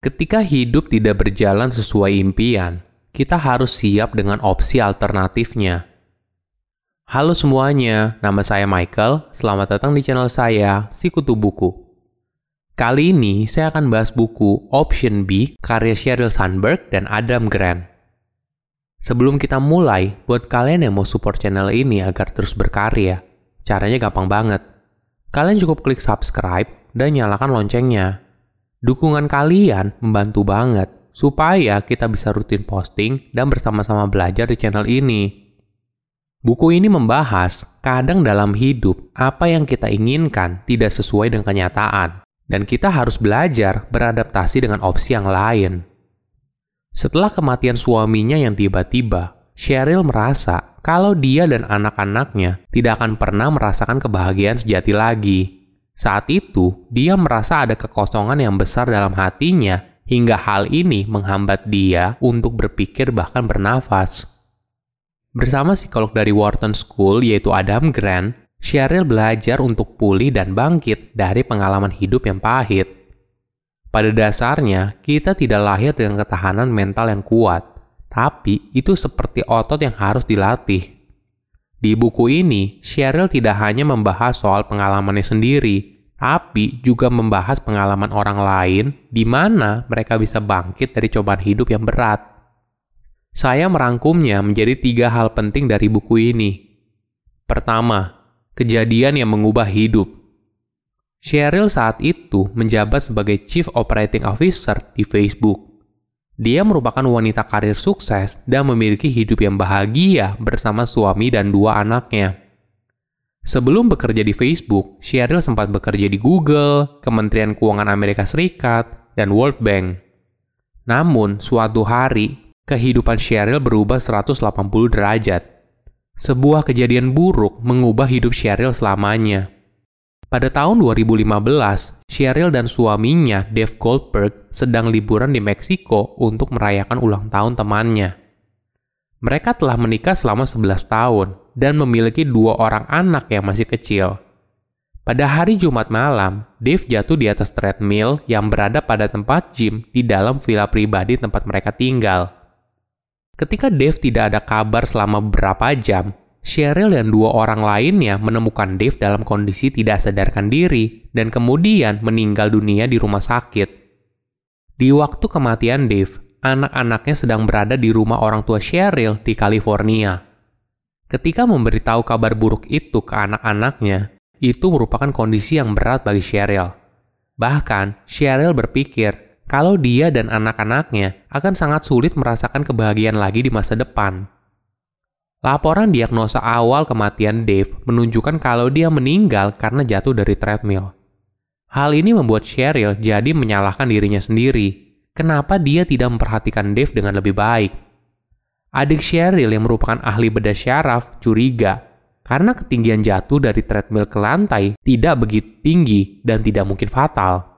Ketika hidup tidak berjalan sesuai impian, kita harus siap dengan opsi alternatifnya. Halo semuanya, nama saya Michael. Selamat datang di channel saya, Sikutu Buku. Kali ini saya akan bahas buku Option B karya Sheryl Sandberg dan Adam Grant. Sebelum kita mulai, buat kalian yang mau support channel ini agar terus berkarya, caranya gampang banget. Kalian cukup klik subscribe dan nyalakan loncengnya Dukungan kalian membantu banget supaya kita bisa rutin posting dan bersama-sama belajar di channel ini. Buku ini membahas kadang dalam hidup apa yang kita inginkan tidak sesuai dengan kenyataan, dan kita harus belajar beradaptasi dengan opsi yang lain. Setelah kematian suaminya yang tiba-tiba, Cheryl merasa kalau dia dan anak-anaknya tidak akan pernah merasakan kebahagiaan sejati lagi. Saat itu, dia merasa ada kekosongan yang besar dalam hatinya hingga hal ini menghambat dia untuk berpikir bahkan bernafas. Bersama psikolog dari Wharton School yaitu Adam Grant, Cheryl belajar untuk pulih dan bangkit dari pengalaman hidup yang pahit. Pada dasarnya, kita tidak lahir dengan ketahanan mental yang kuat, tapi itu seperti otot yang harus dilatih. Di buku ini, Cheryl tidak hanya membahas soal pengalamannya sendiri, tapi juga membahas pengalaman orang lain di mana mereka bisa bangkit dari cobaan hidup yang berat. Saya merangkumnya menjadi tiga hal penting dari buku ini. Pertama, kejadian yang mengubah hidup. Cheryl saat itu menjabat sebagai Chief Operating Officer di Facebook. Dia merupakan wanita karir sukses dan memiliki hidup yang bahagia bersama suami dan dua anaknya. Sebelum bekerja di Facebook, Sheryl sempat bekerja di Google, Kementerian Keuangan Amerika Serikat, dan World Bank. Namun, suatu hari, kehidupan Sheryl berubah 180 derajat. Sebuah kejadian buruk mengubah hidup Sheryl selamanya. Pada tahun 2015, Cheryl dan suaminya, Dave Goldberg, sedang liburan di Meksiko untuk merayakan ulang tahun temannya. Mereka telah menikah selama 11 tahun dan memiliki dua orang anak yang masih kecil. Pada hari Jumat malam, Dave jatuh di atas treadmill yang berada pada tempat gym di dalam villa pribadi tempat mereka tinggal. Ketika Dave tidak ada kabar selama beberapa jam, Cheryl dan dua orang lainnya menemukan Dave dalam kondisi tidak sadarkan diri dan kemudian meninggal dunia di rumah sakit. Di waktu kematian Dave, anak-anaknya sedang berada di rumah orang tua Cheryl di California. Ketika memberitahu kabar buruk itu ke anak-anaknya, itu merupakan kondisi yang berat bagi Cheryl. Bahkan, Cheryl berpikir kalau dia dan anak-anaknya akan sangat sulit merasakan kebahagiaan lagi di masa depan. Laporan diagnosa awal kematian Dave menunjukkan kalau dia meninggal karena jatuh dari treadmill. Hal ini membuat Cheryl jadi menyalahkan dirinya sendiri. Kenapa dia tidak memperhatikan Dave dengan lebih baik? Adik Cheryl yang merupakan ahli bedah syaraf curiga karena ketinggian jatuh dari treadmill ke lantai tidak begitu tinggi dan tidak mungkin fatal.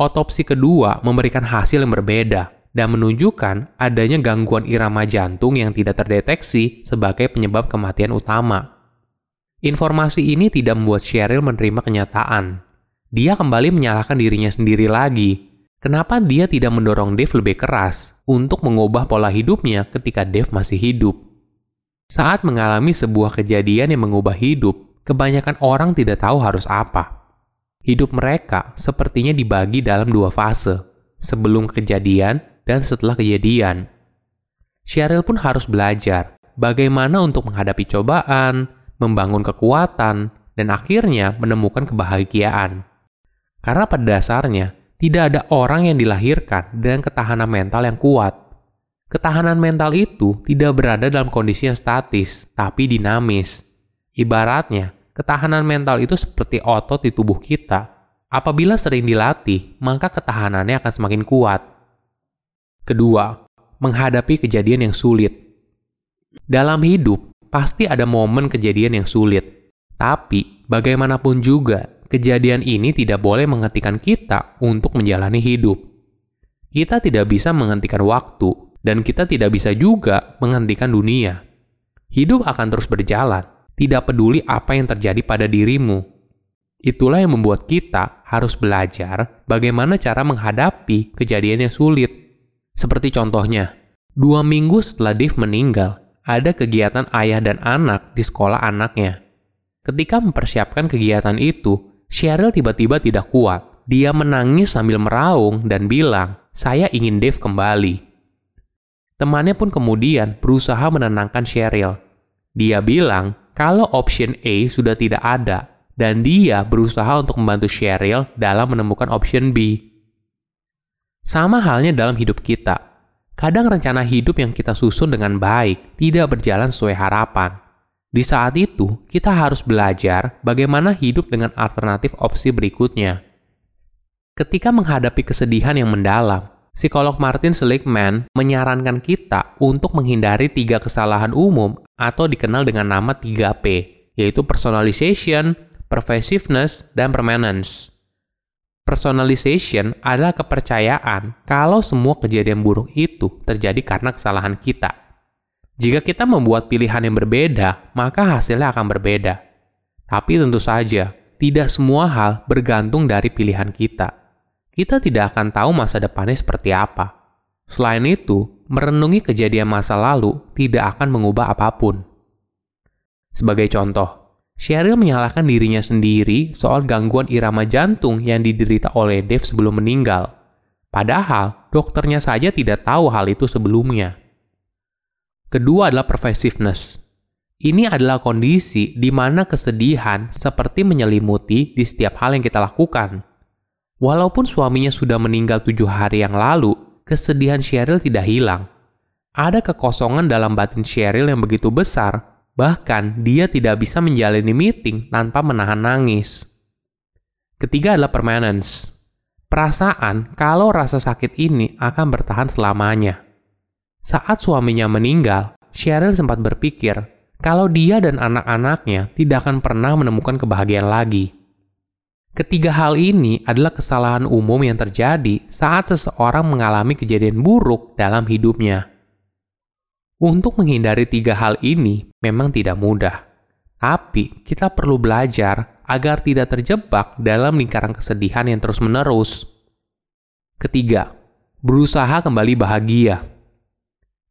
Otopsi kedua memberikan hasil yang berbeda dan menunjukkan adanya gangguan irama jantung yang tidak terdeteksi sebagai penyebab kematian utama. Informasi ini tidak membuat Cheryl menerima kenyataan. Dia kembali menyalahkan dirinya sendiri lagi. Kenapa dia tidak mendorong Dave lebih keras untuk mengubah pola hidupnya ketika Dave masih hidup? Saat mengalami sebuah kejadian yang mengubah hidup, kebanyakan orang tidak tahu harus apa. Hidup mereka sepertinya dibagi dalam dua fase, sebelum kejadian dan setelah kejadian. Cheryl pun harus belajar bagaimana untuk menghadapi cobaan, membangun kekuatan, dan akhirnya menemukan kebahagiaan. Karena pada dasarnya, tidak ada orang yang dilahirkan dengan ketahanan mental yang kuat. Ketahanan mental itu tidak berada dalam kondisi yang statis, tapi dinamis. Ibaratnya, ketahanan mental itu seperti otot di tubuh kita. Apabila sering dilatih, maka ketahanannya akan semakin kuat. Kedua, menghadapi kejadian yang sulit. Dalam hidup, pasti ada momen kejadian yang sulit. Tapi, bagaimanapun juga, kejadian ini tidak boleh menghentikan kita untuk menjalani hidup. Kita tidak bisa menghentikan waktu, dan kita tidak bisa juga menghentikan dunia. Hidup akan terus berjalan, tidak peduli apa yang terjadi pada dirimu. Itulah yang membuat kita harus belajar bagaimana cara menghadapi kejadian yang sulit. Seperti contohnya, dua minggu setelah Dave meninggal, ada kegiatan ayah dan anak di sekolah anaknya. Ketika mempersiapkan kegiatan itu, Cheryl tiba-tiba tidak kuat. Dia menangis sambil meraung dan bilang, saya ingin Dave kembali. Temannya pun kemudian berusaha menenangkan Cheryl. Dia bilang kalau option A sudah tidak ada, dan dia berusaha untuk membantu Cheryl dalam menemukan option B. Sama halnya dalam hidup kita. Kadang rencana hidup yang kita susun dengan baik tidak berjalan sesuai harapan. Di saat itu, kita harus belajar bagaimana hidup dengan alternatif opsi berikutnya. Ketika menghadapi kesedihan yang mendalam, psikolog Martin Seligman menyarankan kita untuk menghindari tiga kesalahan umum atau dikenal dengan nama 3P, yaitu personalization, pervasiveness, dan permanence. Personalization adalah kepercayaan kalau semua kejadian buruk itu terjadi karena kesalahan kita. Jika kita membuat pilihan yang berbeda, maka hasilnya akan berbeda. Tapi tentu saja, tidak semua hal bergantung dari pilihan kita. Kita tidak akan tahu masa depannya seperti apa. Selain itu, merenungi kejadian masa lalu tidak akan mengubah apa pun. Sebagai contoh, Cheryl menyalahkan dirinya sendiri soal gangguan irama jantung yang diderita oleh Dave sebelum meninggal. Padahal, dokternya saja tidak tahu hal itu sebelumnya. Kedua adalah pervasiveness. Ini adalah kondisi di mana kesedihan seperti menyelimuti di setiap hal yang kita lakukan. Walaupun suaminya sudah meninggal tujuh hari yang lalu, kesedihan Cheryl tidak hilang. Ada kekosongan dalam batin Cheryl yang begitu besar Bahkan, dia tidak bisa menjalani meeting tanpa menahan nangis. Ketiga adalah permanence. Perasaan kalau rasa sakit ini akan bertahan selamanya. Saat suaminya meninggal, Cheryl sempat berpikir kalau dia dan anak-anaknya tidak akan pernah menemukan kebahagiaan lagi. Ketiga hal ini adalah kesalahan umum yang terjadi saat seseorang mengalami kejadian buruk dalam hidupnya. Untuk menghindari tiga hal ini memang tidak mudah, tapi kita perlu belajar agar tidak terjebak dalam lingkaran kesedihan yang terus-menerus. Ketiga, berusaha kembali bahagia.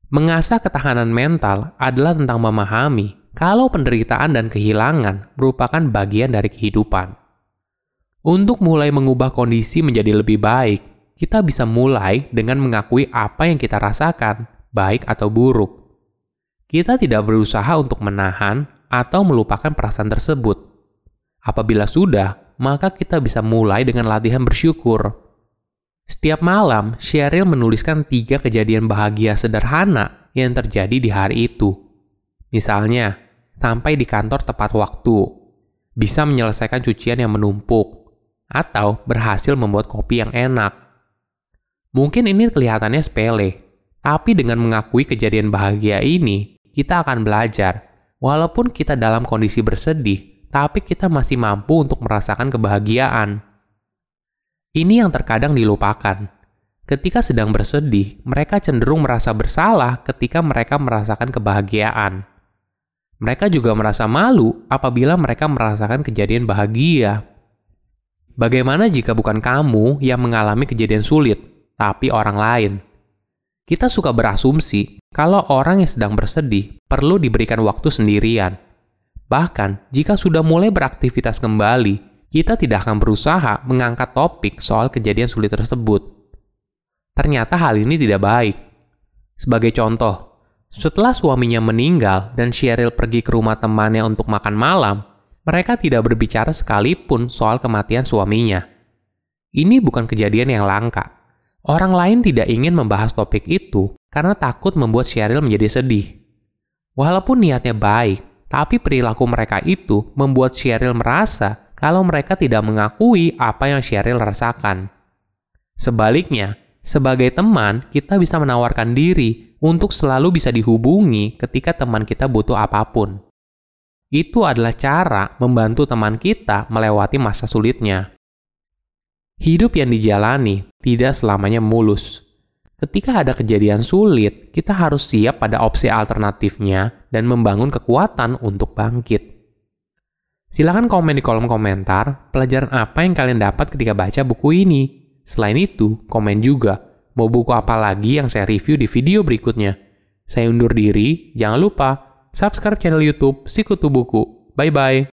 Mengasah ketahanan mental adalah tentang memahami kalau penderitaan dan kehilangan merupakan bagian dari kehidupan. Untuk mulai mengubah kondisi menjadi lebih baik, kita bisa mulai dengan mengakui apa yang kita rasakan, baik atau buruk kita tidak berusaha untuk menahan atau melupakan perasaan tersebut. Apabila sudah, maka kita bisa mulai dengan latihan bersyukur. Setiap malam, Cheryl menuliskan tiga kejadian bahagia sederhana yang terjadi di hari itu. Misalnya, sampai di kantor tepat waktu, bisa menyelesaikan cucian yang menumpuk, atau berhasil membuat kopi yang enak. Mungkin ini kelihatannya sepele, tapi dengan mengakui kejadian bahagia ini, kita akan belajar. Walaupun kita dalam kondisi bersedih, tapi kita masih mampu untuk merasakan kebahagiaan. Ini yang terkadang dilupakan. Ketika sedang bersedih, mereka cenderung merasa bersalah ketika mereka merasakan kebahagiaan. Mereka juga merasa malu apabila mereka merasakan kejadian bahagia. Bagaimana jika bukan kamu yang mengalami kejadian sulit, tapi orang lain? Kita suka berasumsi kalau orang yang sedang bersedih perlu diberikan waktu sendirian. Bahkan, jika sudah mulai beraktivitas kembali, kita tidak akan berusaha mengangkat topik soal kejadian sulit tersebut. Ternyata hal ini tidak baik. Sebagai contoh, setelah suaminya meninggal dan Cheryl pergi ke rumah temannya untuk makan malam, mereka tidak berbicara sekalipun soal kematian suaminya. Ini bukan kejadian yang langka Orang lain tidak ingin membahas topik itu karena takut membuat Cheryl menjadi sedih. Walaupun niatnya baik, tapi perilaku mereka itu membuat Cheryl merasa kalau mereka tidak mengakui apa yang Cheryl rasakan. Sebaliknya, sebagai teman, kita bisa menawarkan diri untuk selalu bisa dihubungi ketika teman kita butuh apa pun. Itu adalah cara membantu teman kita melewati masa sulitnya. Hidup yang dijalani tidak selamanya mulus. Ketika ada kejadian sulit, kita harus siap pada opsi alternatifnya dan membangun kekuatan untuk bangkit. Silahkan komen di kolom komentar pelajaran apa yang kalian dapat ketika baca buku ini. Selain itu, komen juga mau buku apa lagi yang saya review di video berikutnya. Saya undur diri, jangan lupa subscribe channel YouTube Sikutu Buku. Bye-bye.